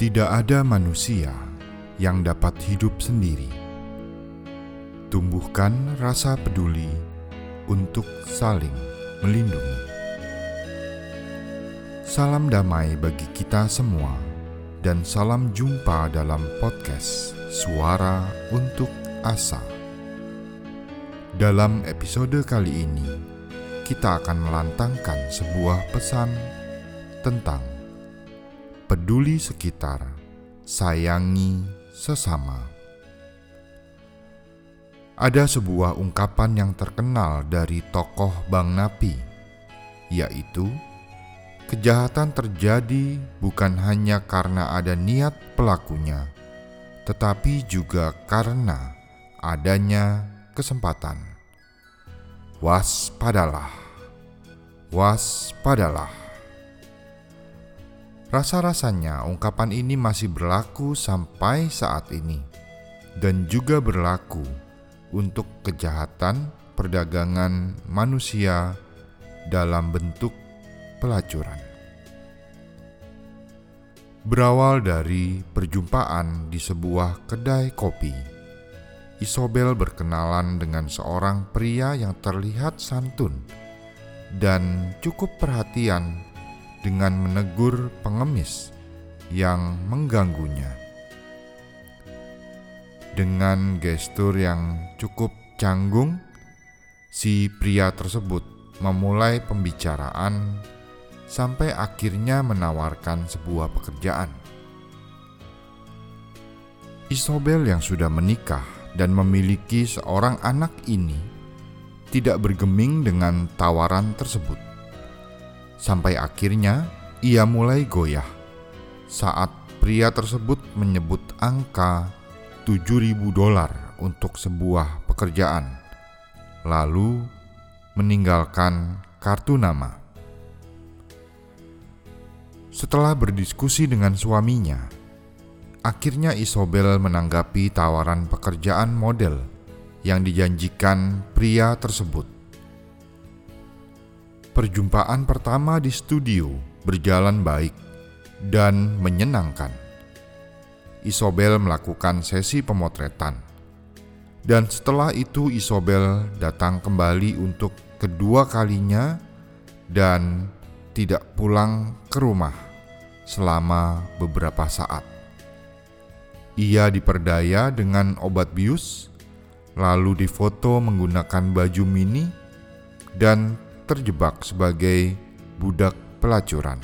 Tidak ada manusia yang dapat hidup sendiri. Tumbuhkan rasa peduli untuk saling melindungi. Salam damai bagi kita semua, dan salam jumpa dalam podcast Suara untuk Asa. Dalam episode kali ini, kita akan melantangkan sebuah pesan tentang peduli sekitar, sayangi sesama. Ada sebuah ungkapan yang terkenal dari tokoh Bang Napi, yaitu kejahatan terjadi bukan hanya karena ada niat pelakunya, tetapi juga karena adanya kesempatan. Waspadalah, waspadalah. Rasa-rasanya ungkapan ini masih berlaku sampai saat ini dan juga berlaku untuk kejahatan perdagangan manusia dalam bentuk pelacuran. Berawal dari perjumpaan di sebuah kedai kopi, Isobel berkenalan dengan seorang pria yang terlihat santun dan cukup perhatian dengan menegur pengemis yang mengganggunya. Dengan gestur yang cukup canggung, si pria tersebut memulai pembicaraan sampai akhirnya menawarkan sebuah pekerjaan. Isobel yang sudah menikah dan memiliki seorang anak ini tidak bergeming dengan tawaran tersebut Sampai akhirnya ia mulai goyah saat pria tersebut menyebut angka 7000 dolar untuk sebuah pekerjaan, lalu meninggalkan kartu nama. Setelah berdiskusi dengan suaminya, akhirnya Isobel menanggapi tawaran pekerjaan model yang dijanjikan pria tersebut. Perjumpaan pertama di studio berjalan baik dan menyenangkan. Isobel melakukan sesi pemotretan, dan setelah itu Isobel datang kembali untuk kedua kalinya dan tidak pulang ke rumah selama beberapa saat. Ia diperdaya dengan obat bius, lalu difoto menggunakan baju mini, dan terjebak sebagai budak pelacuran.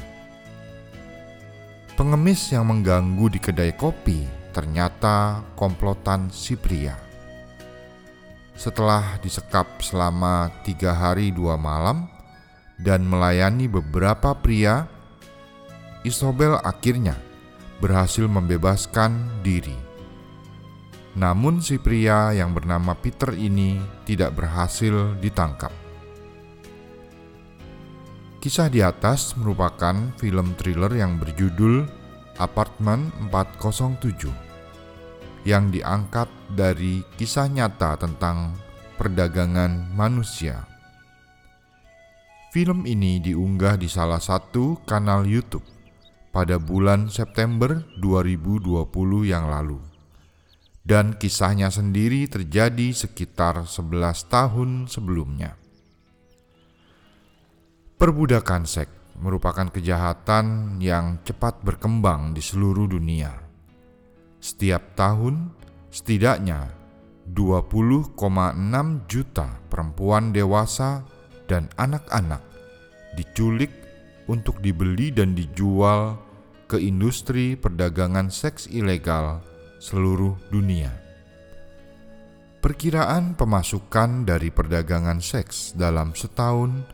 Pengemis yang mengganggu di kedai kopi ternyata komplotan si pria. Setelah disekap selama tiga hari dua malam dan melayani beberapa pria, Isobel akhirnya berhasil membebaskan diri. Namun si pria yang bernama Peter ini tidak berhasil ditangkap. Kisah di atas merupakan film thriller yang berjudul Apartemen 407 yang diangkat dari kisah nyata tentang perdagangan manusia. Film ini diunggah di salah satu kanal YouTube pada bulan September 2020 yang lalu. Dan kisahnya sendiri terjadi sekitar 11 tahun sebelumnya. Perbudakan seks merupakan kejahatan yang cepat berkembang di seluruh dunia. Setiap tahun, setidaknya 20,6 juta perempuan dewasa dan anak-anak diculik untuk dibeli dan dijual ke industri perdagangan seks ilegal seluruh dunia. Perkiraan pemasukan dari perdagangan seks dalam setahun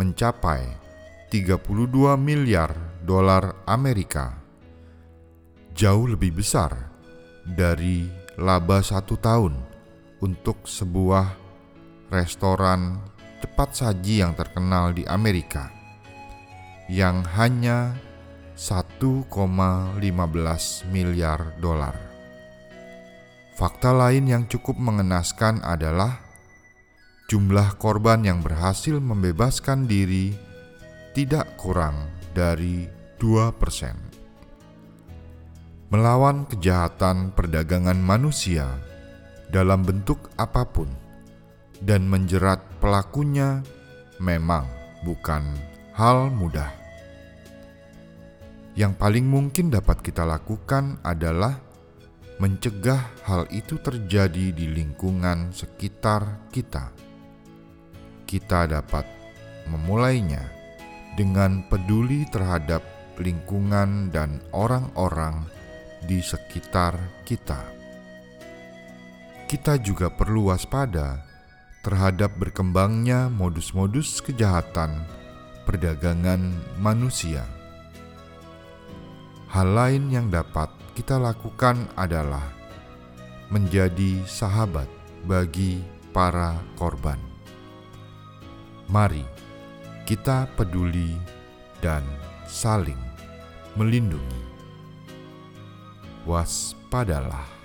mencapai 32 miliar dolar Amerika, jauh lebih besar dari laba satu tahun untuk sebuah restoran cepat saji yang terkenal di Amerika yang hanya 1,15 miliar dolar. Fakta lain yang cukup mengenaskan adalah jumlah korban yang berhasil membebaskan diri tidak kurang dari 2%. melawan kejahatan perdagangan manusia dalam bentuk apa pun dan menjerat pelakunya memang bukan hal mudah. Yang paling mungkin dapat kita lakukan adalah mencegah hal itu terjadi di lingkungan sekitar kita. Kita dapat memulainya dengan peduli terhadap lingkungan dan orang-orang di sekitar kita. Kita juga perlu waspada terhadap berkembangnya modus-modus kejahatan perdagangan manusia. Hal lain yang dapat kita lakukan adalah menjadi sahabat bagi para korban. Mari kita peduli dan saling melindungi. Waspadalah.